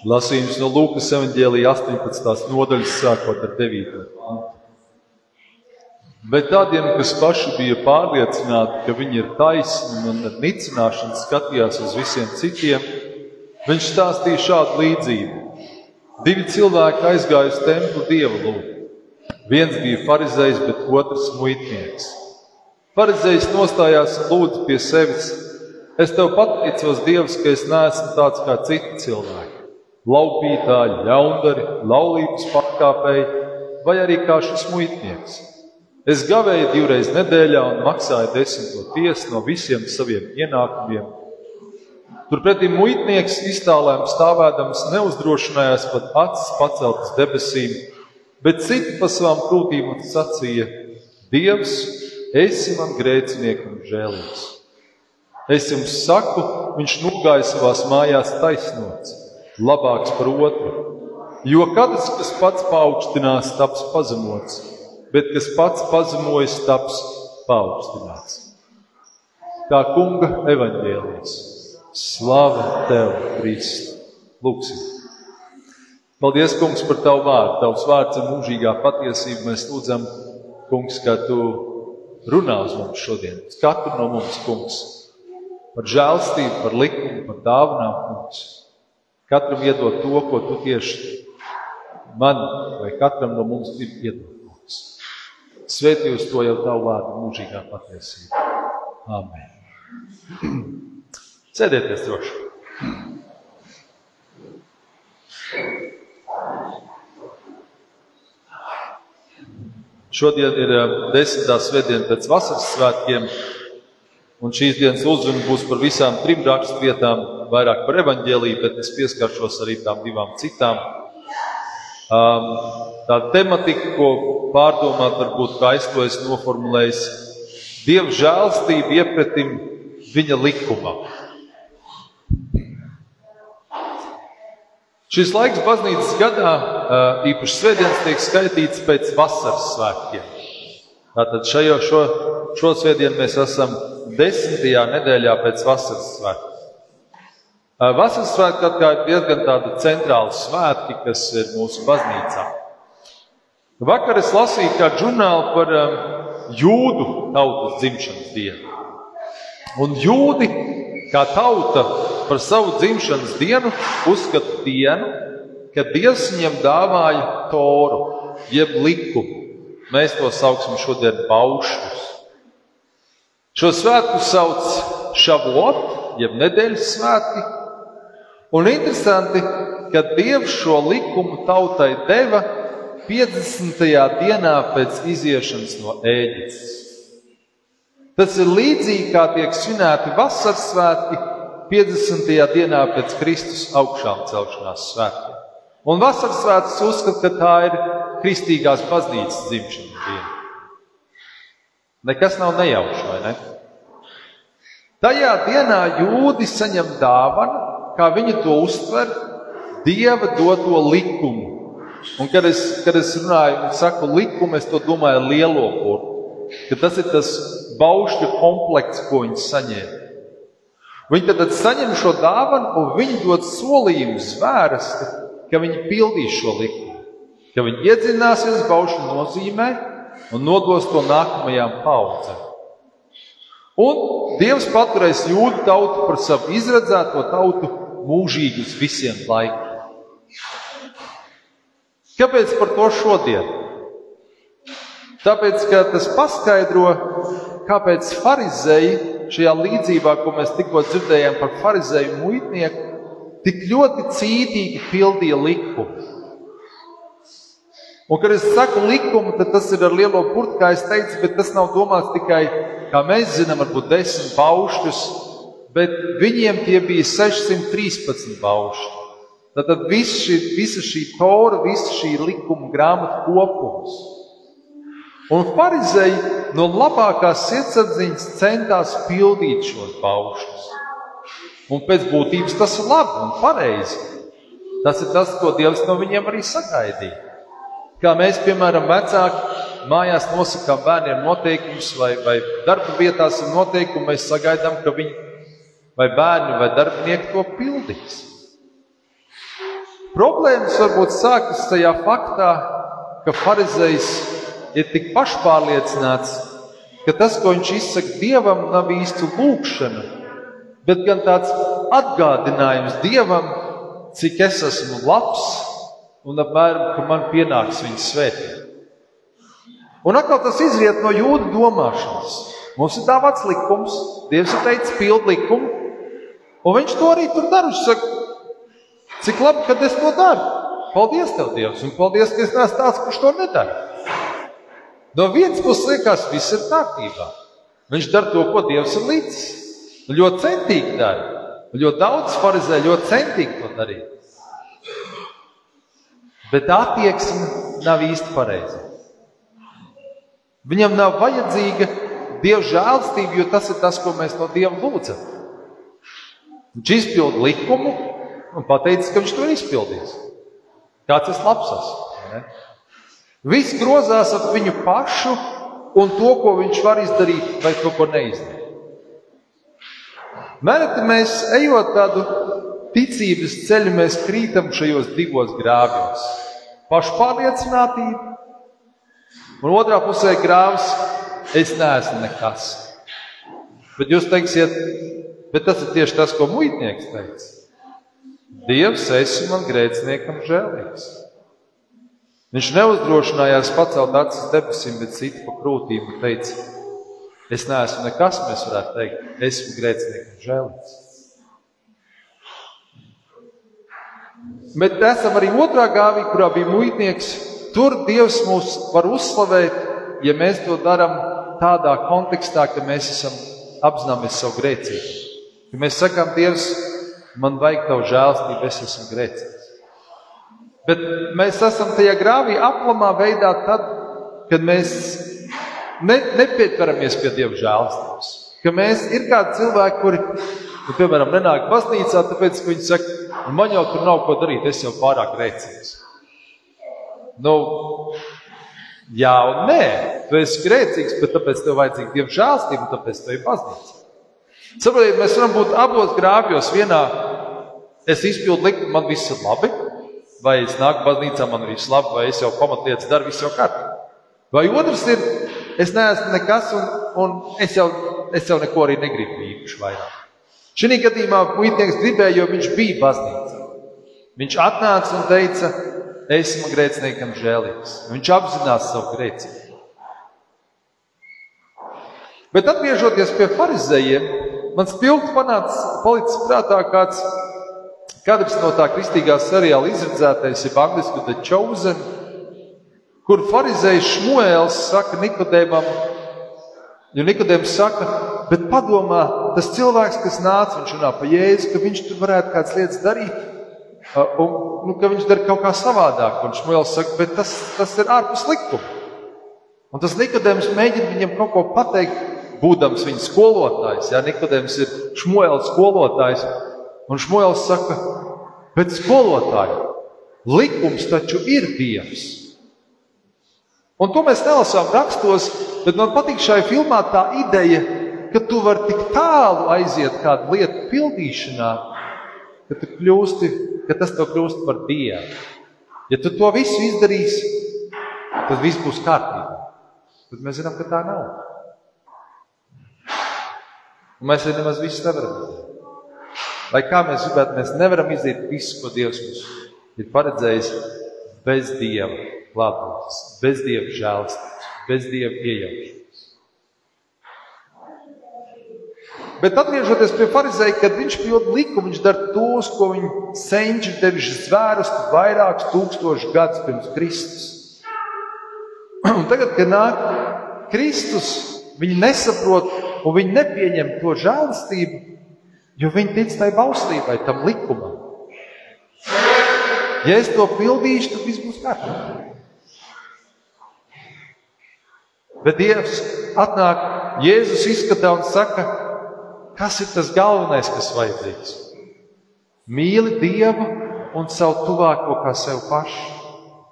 Lasījums no Lūkas evanģēlīja 18. nodaļas, sākot ar 9. Bet tādiem, kas paši bija pārliecināti, ka viņi ir taisni un ar nicināšanu skatījās uz visiem citiem, viņš stāstīja šādu līdzību. Divi cilvēki aizgāja uz templi dievu lūgt. Viens bija farizējs, bet otrs muitnieks. Farizējs nostājās un lūdza pie sevis: Es tev pateicos, Dievs, ka es neesmu tāds kā citi cilvēki laupītāji, ļaundari, laulības pārkāpēji vai arī kā šis muitnieks. Es gavēju divreiz nedēļā un maksāju desmito tiesu no visiem saviem ienākumiem. Turpretī muitnieks iztālēm stāvēdams neuzdrošinājās pat acis paceltas debesīm, bet citi pa savām krūtīm un sacīja: Dievs, esi man grēciniekam žēlīgs. Es jums saku, viņš nogāja savās mājās taisnots labāks par otru. Jo katrs, kas pats paaugstinās, taps pazemots, bet kas pats pazemojas, taps paaugstināts. Tā kunga evaņģēlijas. Slava tev, Kristi! Lūksim! Paldies, Kungs, par Tavu vārdu. Tavs vārds ir mūžīgā patiesība. Mēs lūdzam, Kungs, ka Tu runā uz mums šodien. Katru no mums, Kungs, par žēlstību, par likumu, par dāvanām, Kungs. Katram iedod to, ko tu tieši man vai katram no mums gribi iedot. Svētī uz to jau tavu vārdu mūžīgā patiesība. Āmen. Sēdieties droši. Šodien ir eh, desmitā svētdiena pēc vasaras svētkiem. Un šīs dienas uzruna būs par visām trim raksturvietām, vairāk par evaņģēlīju, bet es pieskaršos arī tām divām citām. Um, tā tematika, ko pārdomāt, varbūt kā aizklājas noformulējis, Dieva žēlstība iepratim viņa likumam. Šis laiks baznīcas gadā, uh, īpaši svētdienas, tiek skaitīts pēc vasaras svētkiem. Tātad šajo, šo, šo svētdienu mēs esam desmitajā nedēļā pēc vasaras svētkiem. Vasaras svētki atkal ir diezgan tādi centrāli svētki, kas ir mūsu baznīcā. Vakar es lasīju kādu žurnālu par jūdu tautas dzimšanas dienu. Un jūdi, kā tauta, par savu dzimšanas dienu uzskata dienu, kad Dievs viņiem dāvāja toru, jeb likumu. Mēs to saucam šodien paušus. Šo svētku sauc Šavot, jeb nedēļas svētki. Un interesanti, ka Dievs šo likumu tautai deva 50. dienā pēc iziešanas no Ēģiptes. Tas ir līdzīgi kā tiek svinēti vasaras svētki 50. dienā pēc Kristus augšām celšanās svētkiem. Un vasaras svētks uzskata, ka tā ir kristīgās baznīcas dzimšanas diena. Nekas nav nejauši, vai ne? Tajā dienā jūdi saņem dāvanu, kā viņi to uztver, dieva doto likumu. Un, kad es, kad es runāju un saku likumu, es to domāju lielo burtu. Tas ir tas baušļu komplekts, ko viņi saņēma. Viņi tad saņem šo dāvanu, un viņi dod solījumu zvērsti, ka viņi pildīs šo likumu, ka viņi iedzināsies baušļu nozīmē un nodos to nākamajām paudzēm. Un Dievs paturēs jūdu tautu par savu izredzēto tautu mūžīgi uz visiem laikiem. Kāpēc par to šodien? Tāpēc, ka tas paskaidro, kāpēc farizēji šajā līdzībā, ko mēs tikko dzirdējām par farizēju muitnieku, tik ļoti cītīgi pildīja likumu. Un, kad es saku likumu, tad tas ir ar lielo burtu, kā es teicu, bet tas nav domāts tikai, kā mēs zinām, varbūt desmit paušļus, bet viņiem tie bija 613 pauši. Tad viss šī, visa šī tora, visa šī likuma grāmata kopums. Un farizēji no labākās sirdsapziņas centās pildīt šos paušus. Un pēc būtības tas ir labi un pareizi. Tas ir tas, ko Dievs no viņiem arī sagaidīja. Kā mēs, piemēram, vecāki mājās nosakām bērniem noteikumus, vai, vai darba vietās ir noteikumi, mēs sagaidām, ka viņi vai bērni vai darbinieki to pildīs. problēmas varbūt sākas tajā faktā, ka farizējs ir tik pašpārliecināts, ka tas, ko viņš izsaka dievam, nav īsti lūkšana, bet gan tāds atgādinājums dievam, cik es esmu labs un apmēram, ka man pienāks viņa svētība. Un atkal tas izriet no jūdu domāšanas. Mums ir dāvāts likums, Dievs ir teicis, pild likumu, un viņš to arī tur dara. Viņš saka, cik labi, ka es to daru. Paldies, Tev, Dievs, un paldies, ka es neesmu tāds, kurš to nedara. No vienas puses liekas, viss ir kārtībā. Viņš dara to, ko Dievs ir līdzis. Ļoti centīgi dara. Ļoti daudz farizē ļoti centīgi to darīt. Bet attieksme nav īsti pareiza. Viņam nav vajadzīga Dieva žēlstība, jo tas ir tas, ko mēs no Dieva lūdzam. Viņš izpilda likumu un pateica, ka viņš to ir izpildījis. Kāds tas labs esmu? Viss grozās ap viņu pašu un to, ko viņš var izdarīt, vai to, ko neizdarīt. Mēneti mēs ejot tādu ticības ceļu, mēs krītam šajos divos grāvjos. Pašpārliecinātība, un otrā pusē grāvs es neesmu nekas. Bet jūs teiksiet, bet tas ir tieši tas, ko muitnieks teica. Dievs, esi man grēciniekam žēlīgs. Viņš neuzdrošinājās pacelt acis debesīm, bet cita pa krūtīm un teica, es neesmu nekas, mēs varētu teikt, esmu grēciniekam žēlīgs. Bet esam arī otrā gāvī, kurā bija muitnieks. Tur Dievs mūs var uzslavēt, ja mēs to darām tādā kontekstā, ka mēs esam apzināmies savu grēcību. Ja mēs sakām, Dievs, man vajag tavu žēlstību, es esmu grēcīgs. Bet mēs esam tajā grāvī aplamā veidā tad, kad mēs ne, nepieturamies pie Dieva žēlstības. Ka mēs ir kādi cilvēki, kuri, nu, piemēram, nenāk baznīcā, tāpēc, ka viņi saka, nu, man jau tur nav ko darīt, es jau pārāk grēcīgs. Nu, Jā, un nē, tu esi grēcīgs, bet tāpēc tev vajadzīga dieva žēlstība, un tāpēc tev ir baznīca. Saprotiet, mēs varam būt abos grāvjos. Vienā es izpildu likumu, man viss ir labi, vai es nāku baznīcā, man viss labi, vai es jau pamatlietas daru, viss jau kārtībā. Vai otrs ir, es neesmu nekas, un, un es, jau, es jau neko arī negribu īpaši vairāk. Šī gadījumā muitnieks gribēja, jo viņš bija baznīcā. Viņš atnāca un teica, esmu grēciniekam žēlīgs. Viņš apzinās savu grēcību. Bet atgriežoties pie farizējiem, man spilgti panāca palicis prātā kāds, kāds no tā kristīgā seriāla izredzētais, ir angļuiski The Chosen, kur farizējs Šmuēls saka Nikodēmam, jo Nikodēms saka, bet padomā, tas cilvēks, kas nāca, viņš runā pa Jēzu, ka viņš tur varētu kādas lietas darīt, un, nu, ka viņš dara kaut kā savādāk. Un Šmuēls saka, bet tas, tas ir ārpus likuma. Un tas Nikodējums mēģina viņam kaut ko pateikt, būdams viņa skolotājs. Jā, Nikodējums ir Šmuēls skolotājs. Un Šmuēls saka, bet skolotāji, likums taču ir Dievs. Un to mēs nelasām rakstos, bet man patīk šai filmā tā ideja, ka tu vari tik tālu aiziet kādu lietu pildīšanā, ka kļūsti ka tas tev kļūst par dievu. Ja tu to visu izdarīsi, tad viss būs kārtībā. Tad mēs zinām, ka tā nav. Un mēs arī nemaz visu nevaram izdarīt. Lai kā mēs gribētu, mēs nevaram izdarīt visu, ko Dievs mums ir paredzējis bez Dieva klātbūtnes, bez Dieva žēlstības, bez Dieva iejaukšanās. Bet atgriežoties pie farizēja, kad viņš pild likumu, viņš dara tos, ko viņi senči devuši zvērus vairākus tūkstošus gadus pirms Kristus. Un tagad, kad nāk Kristus, viņi nesaprot un viņi nepieņem to žēlastību, jo viņi tic tai bauslībai, tam likumam. Ja es to pildīšu, tad viss būs kārtībā. Bet Dievs atnāk, Jēzus izskatā un saka, Kas ir tas galvenais, kas vajadzīgs? Mīli Dievu un savu tuvāko kā sev pašu.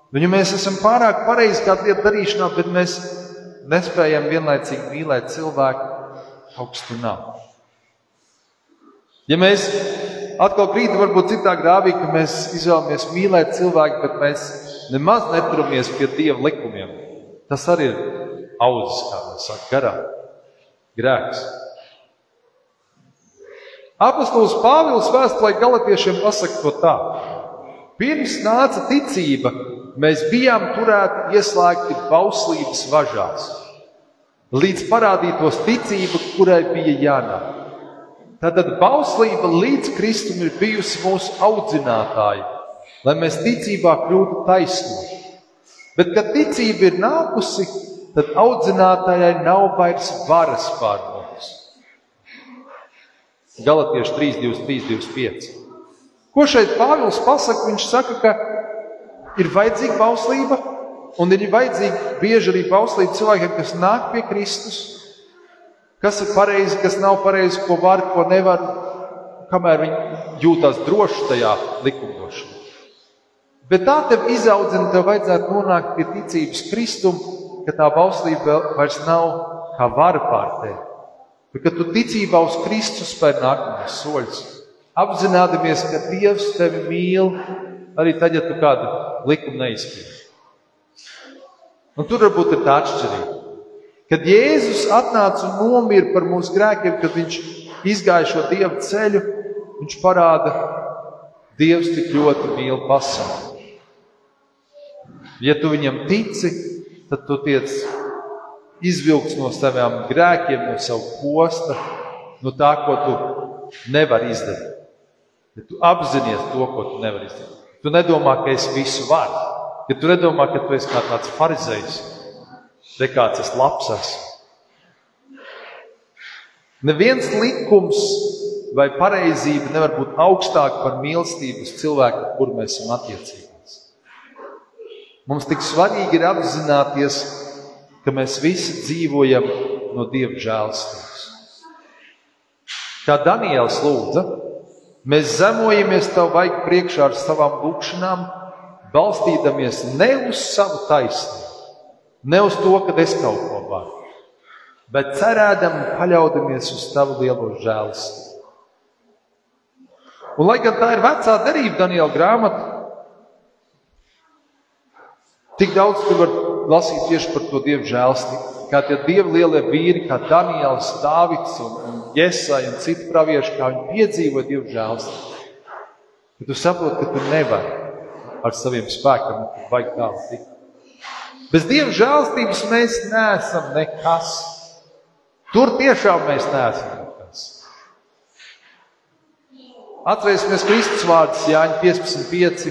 Nu, ja mēs esam pārāk pareizi kādā lietā darīšanā, bet mēs nespējam vienlaicīgi mīlēt cilvēku, nav. Ja mēs atkal krītam varbūt citā grāvī, ka mēs izvēlamies mīlēt cilvēku, bet mēs nemaz neturamies pie Dieva likumiem. Tas arī ir audzis, kā mēs sakām, garā grēks. Apostols Pāvils vēstulē galotiešiem pasaka to tā: Pirms nāca ticība, mēs bijām turēti ieslēgti bauslības važās, līdz parādītos ticība, kurai bija jānāk. Tātad bauslība līdz Kristum ir bijusi mūsu audzinātāja, lai mēs ticībā kļūtu taisni. Bet, kad ticība ir nākusi, tad audzinātājai nav vairs varas pār mums. Galatieši 3, 23, 25. Ko šeit Pāvils pasaka? Viņš saka, ka ir vajadzīga bauslība, un ir vajadzīga bieži arī bauslība cilvēkiem, kas nāk pie Kristus. Kas ir pareizi, kas nav pareizi, ko var, ko nevar, kamēr viņi jūtas droši tajā likumdošanā. Bet tā tev izaudzina, tev vajadzētu nonākt pie ticības Kristum, ka tā bauslība vairs nav kā vara pār tevi. Bet, kad tu ticībā uz Kristus spēr nākamos soļus, apzināmies, ka Dievs tevi mīl arī tad, ja tu kādu likumu neizpildi. Un tur varbūt ir tā atšķirība. Kad Jēzus atnāca un nomira par mūsu grēkiem, kad viņš izgāja šo dievu ceļu, viņš parāda, Dievs tik ļoti mīl pasauli. Ja tu viņam tici, tad tu tiec izvilkts no saviem grēkiem, no sava posta, no tā, ko tu nevari izdarīt. Ja tu apzinājies to, ko tu nevari izdarīt. Tu nedomā, ka es visu varu. Ja tu nedomā, ka tu esi kā tāds farizējs, te kāds es labs esmu. Neviens likums vai pareizība nevar būt augstāka par mīlestību uz cilvēku, ar kuru mēs esam attiecībās. Mums tik svarīgi ir apzināties, ka mēs visi dzīvojam no Dieva žēlstības. Kā Daniels lūdza, Mēs zemojamies tev vajag priekšā ar savām lūkšanām, balstīdamies ne uz savu taisnību, ne uz to, ka es kaut ko varu, bet cerēdam un paļaudamies uz tavu lielo žēlastību. Un, lai gan tā ir vecā derība, Daniela grāmata, tik daudz tur var lasīt tieši par to dievu žēlastību kā tie dievi lielie vīri, kā Daniels, Dāvids un, Iesai un citi pravieši, kā viņi piedzīvo dievu žēlstību. Kad tu saproti, ka tu nevari ar saviem spēkiem, ka vajag tālu tikt. Bez dieva žēlstības mēs neesam nekas. Tur tiešām mēs neesam nekas. Atcerēsimies Kristus vārdus Jāņa 15.5.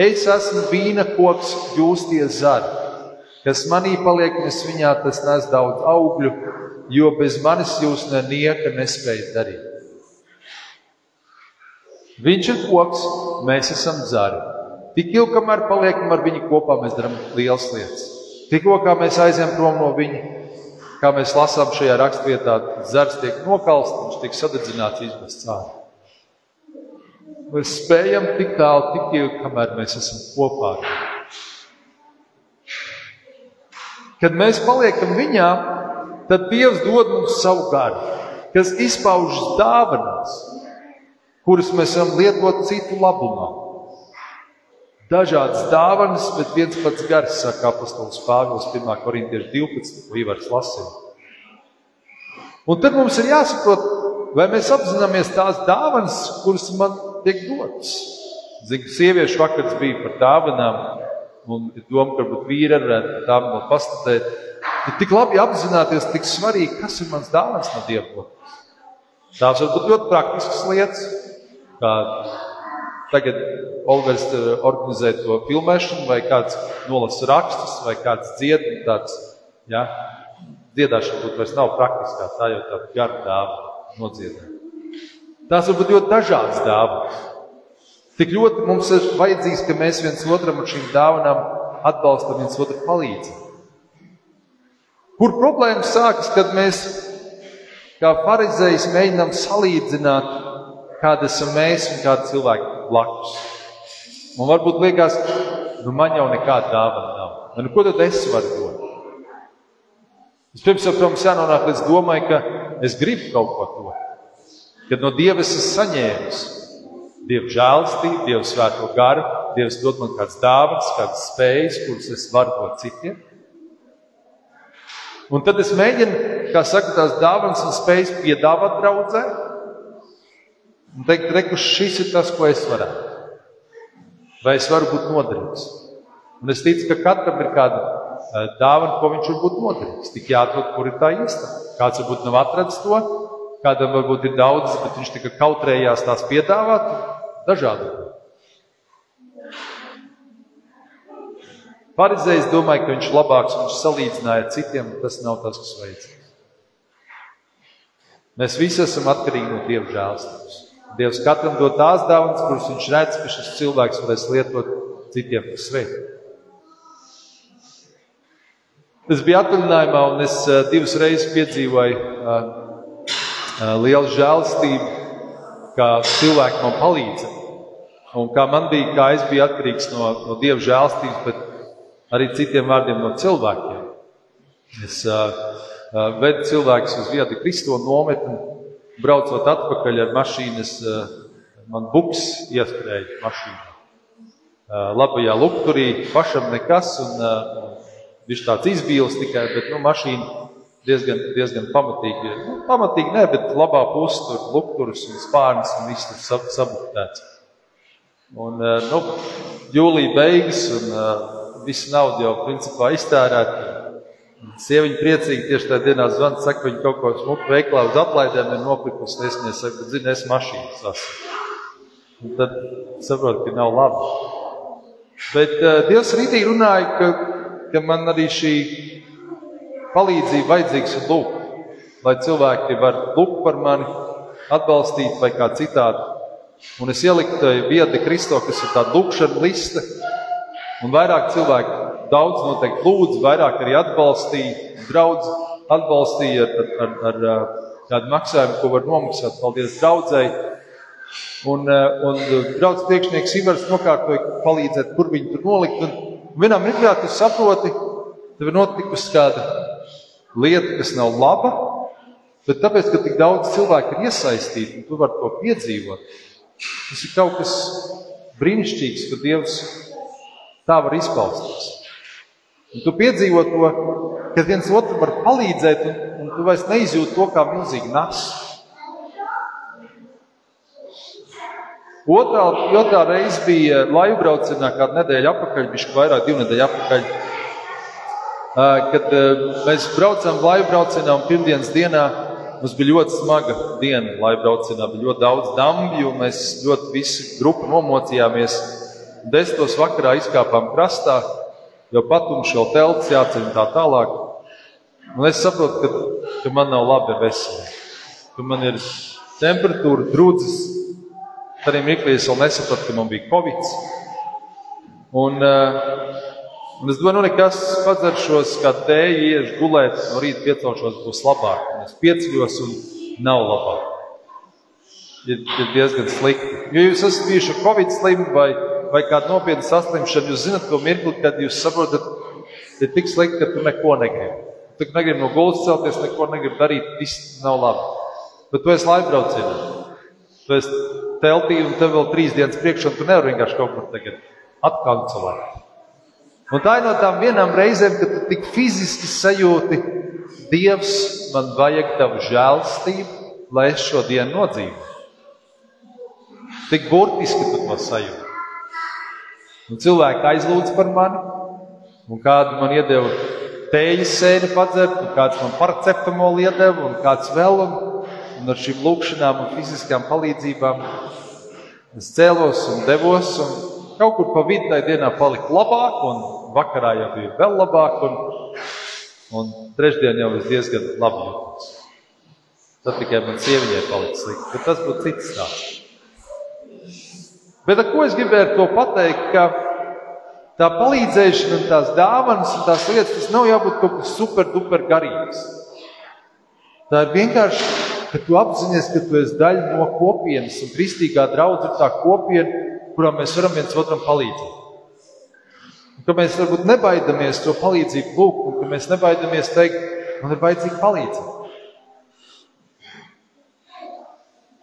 Es esmu vīna koks, jūs tie zari. Kas manī paliek, es viņā tas nes daudz augļu, jo bez manis jūs nenieka nespējat darīt. Viņš ir koks, mēs esam zari. Tik ilgi, kamēr paliekam ar viņu kopā, mēs darām lielas lietas. Tikko kā mēs aizējām prom no viņa, kā mēs lasām šajā raksturvietā, zars tiek nokalsts, viņš tiek sadedzināts, izmests ārā. Mēs spējam tik tālu, tik ilgi, kamēr mēs esam kopā ar viņu. Kad mēs paliekam viņā, tad Dievs dod mums savu garu, kas izpaužas dāvanās, kuras mēs varam lietot citu labumā. Dažādas dāvanas, bet viens pats gars, saka apostols Pāvils 1. korintiešu 12. ko Ivars lasīja. Un tad mums ir jāsaprot, vai mēs apzināmies tās dāvanas, kuras man tiek dotas. Zinu, sieviešu vakars bija par dāvanām, un ir doma, ka varbūt vīri varētu tām vēl pastatēt. Ir tik labi apzināties, tik svarīgi, kas ir mans dāvāns no Dieva. Tās var būt ļoti praktiskas lietas, kā tagad Olivers eh, organizē to filmēšanu, vai kāds nolasa rakstus, vai kāds dzied. Tāds, ja, dziedāšana būtu vairs nav praktiskā, tā jau tāda gara dāvana nodziedāt. Tās var būt ļoti dažādas dāvanas. Tik ļoti mums ir vajadzīgs, ka mēs viens otram ar šīm dāvanām atbalstam, viens otru palīdzam. Kur problēmas sākas, kad mēs kā farizējs mēģinām salīdzināt, kāda esam mēs un kāda cilvēka blakus. Man varbūt liekas, nu man jau nekāda dāvana nav. Nu, ko tad es varu dot? Vispirms, protams, jānonāk līdz domai, ka es gribu kaut ko dot. Kad no Dieva esmu saņēmis, Dieva žēlastību, Dieva svēto garu, Dievs dod man kādas dāvanas, kādas spējas, kuras es varu dot citiem. Un tad es mēģinu, kā saka, tās dāvanas un spējas piedāvāt draudzē. Un teikt, reku, šis ir tas, ko es varētu. Vai es varu būt noderīgs? Un es ticu, ka katram ir kāda eh, dāvana, ko viņš var būt noderīgs. Tik jāatrod, kur ir tā īsta. Kāds varbūt nav atradzis to, kādam varbūt ir daudz, bet viņš tikai kautrējās tās piedāvāt. Dažādi. Parizējis domāja, ka viņš labāks un viņš salīdzināja citiem, tas nav tas, kas vajadzīgs. Mēs visi esam atkarīgi no Dieva žēlstības. Dievs katram dod tās dāvanas, kuras viņš redz, ka šis cilvēks varēs lietot citiem par sveiku. Es biju atvaļinājumā, un es uh, divas reizes piedzīvoju uh, uh, lielu žēlastību, kā cilvēki man palīdza. Un kā man bija, kā es biju atkarīgs no, no Dieva žēlastības, bet arī citiem vārdiem no cilvēkiem. Es uh, uh, vedu cilvēkus uz vietu Kristo nometni, braucot atpakaļ ar mašīnas, uh, man buks ieskrēja mašīnā. Uh, labajā lukturī pašam nekas, un uh, viņš tāds izbīlis tikai, bet nu, mašīna diezgan, diezgan pamatīgi. Nu, pamatīgi ne, bet labā pusē tur lukturus un spārns un viss tur sab, sabuktēts. Un, uh, nu, jūlija beigas un uh, visa nauda jau principā iztērēta. Sieviņa priecīgi tieši tajā dienā zvana, saka, ka viņa kaut ko smuku veiklā uz atlaidēm ir nopirkusi. Es viņai saku, zini, es mašīnas esmu. Un tad saprotu, ka nav labi. Bet uh, Dievs rītī runāja, ka, ka man arī šī palīdzība vajadzīgs ir lūk, lai cilvēki var lūgt par mani, atbalstīt vai kā citādi. Un es ieliku viedi Kristo, kas ir tāda lūkšana liste, Un vairāk cilvēku daudz noteikti lūdzu, vairāk arī atbalstīja, draudz atbalstīja ar, ar, ar, ar tādu maksājumu, ko var nomaksāt. Paldies draudzēji! Un, un draugs priekšnieks Ivars nokārtoja, palīdzēt, kur viņi tur nolikt. Un vienā mirklī tu saproti, tev ir notikusi kāda lieta, kas nav laba, bet tāpēc, ka tik daudz cilvēku ir iesaistīti un tu vari to piedzīvot, tas ir kaut kas brīnišķīgs, ka Dievs Tā var izpausties. Un tu piedzīvo to, ka viens otram var palīdzēt, un, un tu vairs neizjūti to kā milzīgi nasu. Otrā, otrā reize bija laivu braucienā, kādu nedēļu atpakaļ, bija vairāk, divu nedēļu atpakaļ. Kad mēs braucām laivu braucienā un pirmdienas dienā mums bija ļoti smaga diena. Laivu braucienā bija ļoti daudz dambju, un mēs ļoti visi grupu nomocījāmies desmitos vakarā izkāpām krastā, jo patums vēl telts jāceļ un tā tālāk. Un es saprotu, ka, ka man nav labi veselība, ka man ir temperatūra, drudzes. Tad mirklī es vēl nesapratu, ka man bija covid. Un, uh, un es domāju, nu nekas padzeršos, kā tēju, iešu gulēt, no rīta piecelšos, būs labāk. Un es pieceļos un nav labāk. Ir, ir diezgan slikti. Jo jūs esat bijuši covid slimi vai vai kāda nopietna saslimšana, jūs zinat to mirkli, kad jūs saprotat, ir tik slikti, ka tu neko negribi. Tu negribi no gultas celties, neko negribi darīt, viss nav labi. Bet tu esi laikbraucienā. Tu esi teltī un tev vēl trīs dienas priekšā, un tu nevari vienkārši kaut kur tagad atkancelēt. Un tā ir no tām vienām reizēm, kad tu tik fiziski sajūti, Dievs, man vajag tavu žēlstību, lai es šo dienu nodzīvotu. Tik burtiski tu to sajūti. Un cilvēki aizlūdz par mani, un kādu man iedeva tējas sēni padzert, un kāds man paraceptamolu iedeva, un kāds vēl. Un, un ar šīm lūkšanām un fiziskām palīdzībām es cēlos un devos. Un kaut kur pa vidu tajā dienā palika labāk, un vakarā jau bija vēl labāk, un, un trešdien jau es diezgan labi jūtos. Tad tikai man sieviņai palika slikti, bet tas būtu cits stāsts. Bet ar ko es gribēju to pateikt, ka tā palīdzēšana tās dāvanas un tās lietas, tas nav jābūt kaut kas super, super garīgs. Tā ir vienkārši, ka tu apzinājies, ka tu esi daļa no kopienas, un kristīgā draudzība ir tā kopiena, kurā mēs varam viens otram palīdzēt. Un ka mēs varbūt nebaidamies to palīdzību lūgt, un ka mēs nebaidamies teikt, man ir vajadzīga palīdzība.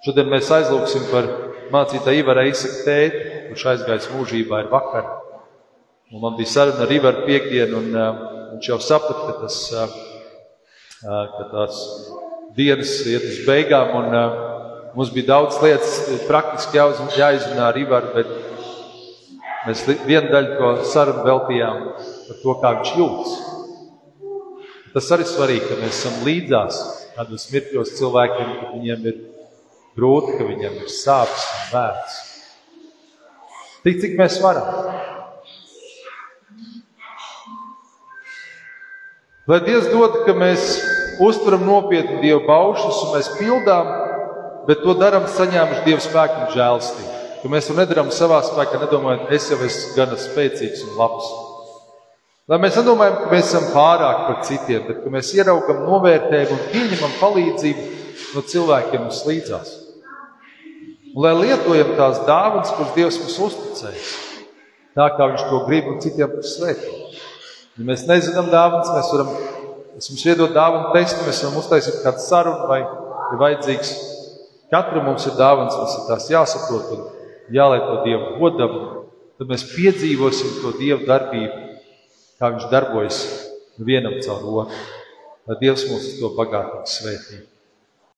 Šodien mēs aizlūgsim par mācītāja Ivara izsaka tēti, kurš aizgājis mūžībā, ir vakar. Un man bija saruna ar Ivaru piekdienu, un uh, viņš jau saprata, ka, tas, uh, ka tās dienas iet uz beigām, un uh, mums bija daudz lietas praktiski jāizrunā ar Ivaru, bet mēs vienu daļu to sarunu veltījām par to, kā viņš jūtas. Tas arī svarīgi, ka mēs esam līdzās kādos mirkļos cilvēkiem, kad viņiem ir grūti, ka viņiem ir sāpes un bērns. Tik cik mēs varam. Lai Dievs dod, ka mēs uztveram nopietni Dieva paušas un mēs pildām, bet to darām saņēmuši Dieva spēku un žēlstību. Ka mēs to nedarām savā spēkā, nedomājot, es jau esmu gana spēcīgs un labs. Lai mēs nedomājam, ka mēs esam pārāk par citiem, bet ka mēs ieraugam, novērtējam un pieņemam palīdzību no cilvēkiem mums līdzās. Un lai lietojam tās dāvanas, kuras Dievs mums uzticējis, tā kā Viņš to grib un citiem svētīt. Ja mēs nezinām dāvanas, mēs varam, es mums iedod dāvanu testu, mēs varam uztaisīt kādu sarunu vai ir vajadzīgs. Katram mums ir dāvans, mums ir tās jāsaprot un jālieto Dievu godam, tad mēs piedzīvosim to Dievu darbību kā viņš darbojas vienam caur otru. Lai Dievs mūs to bagātīgi svētī.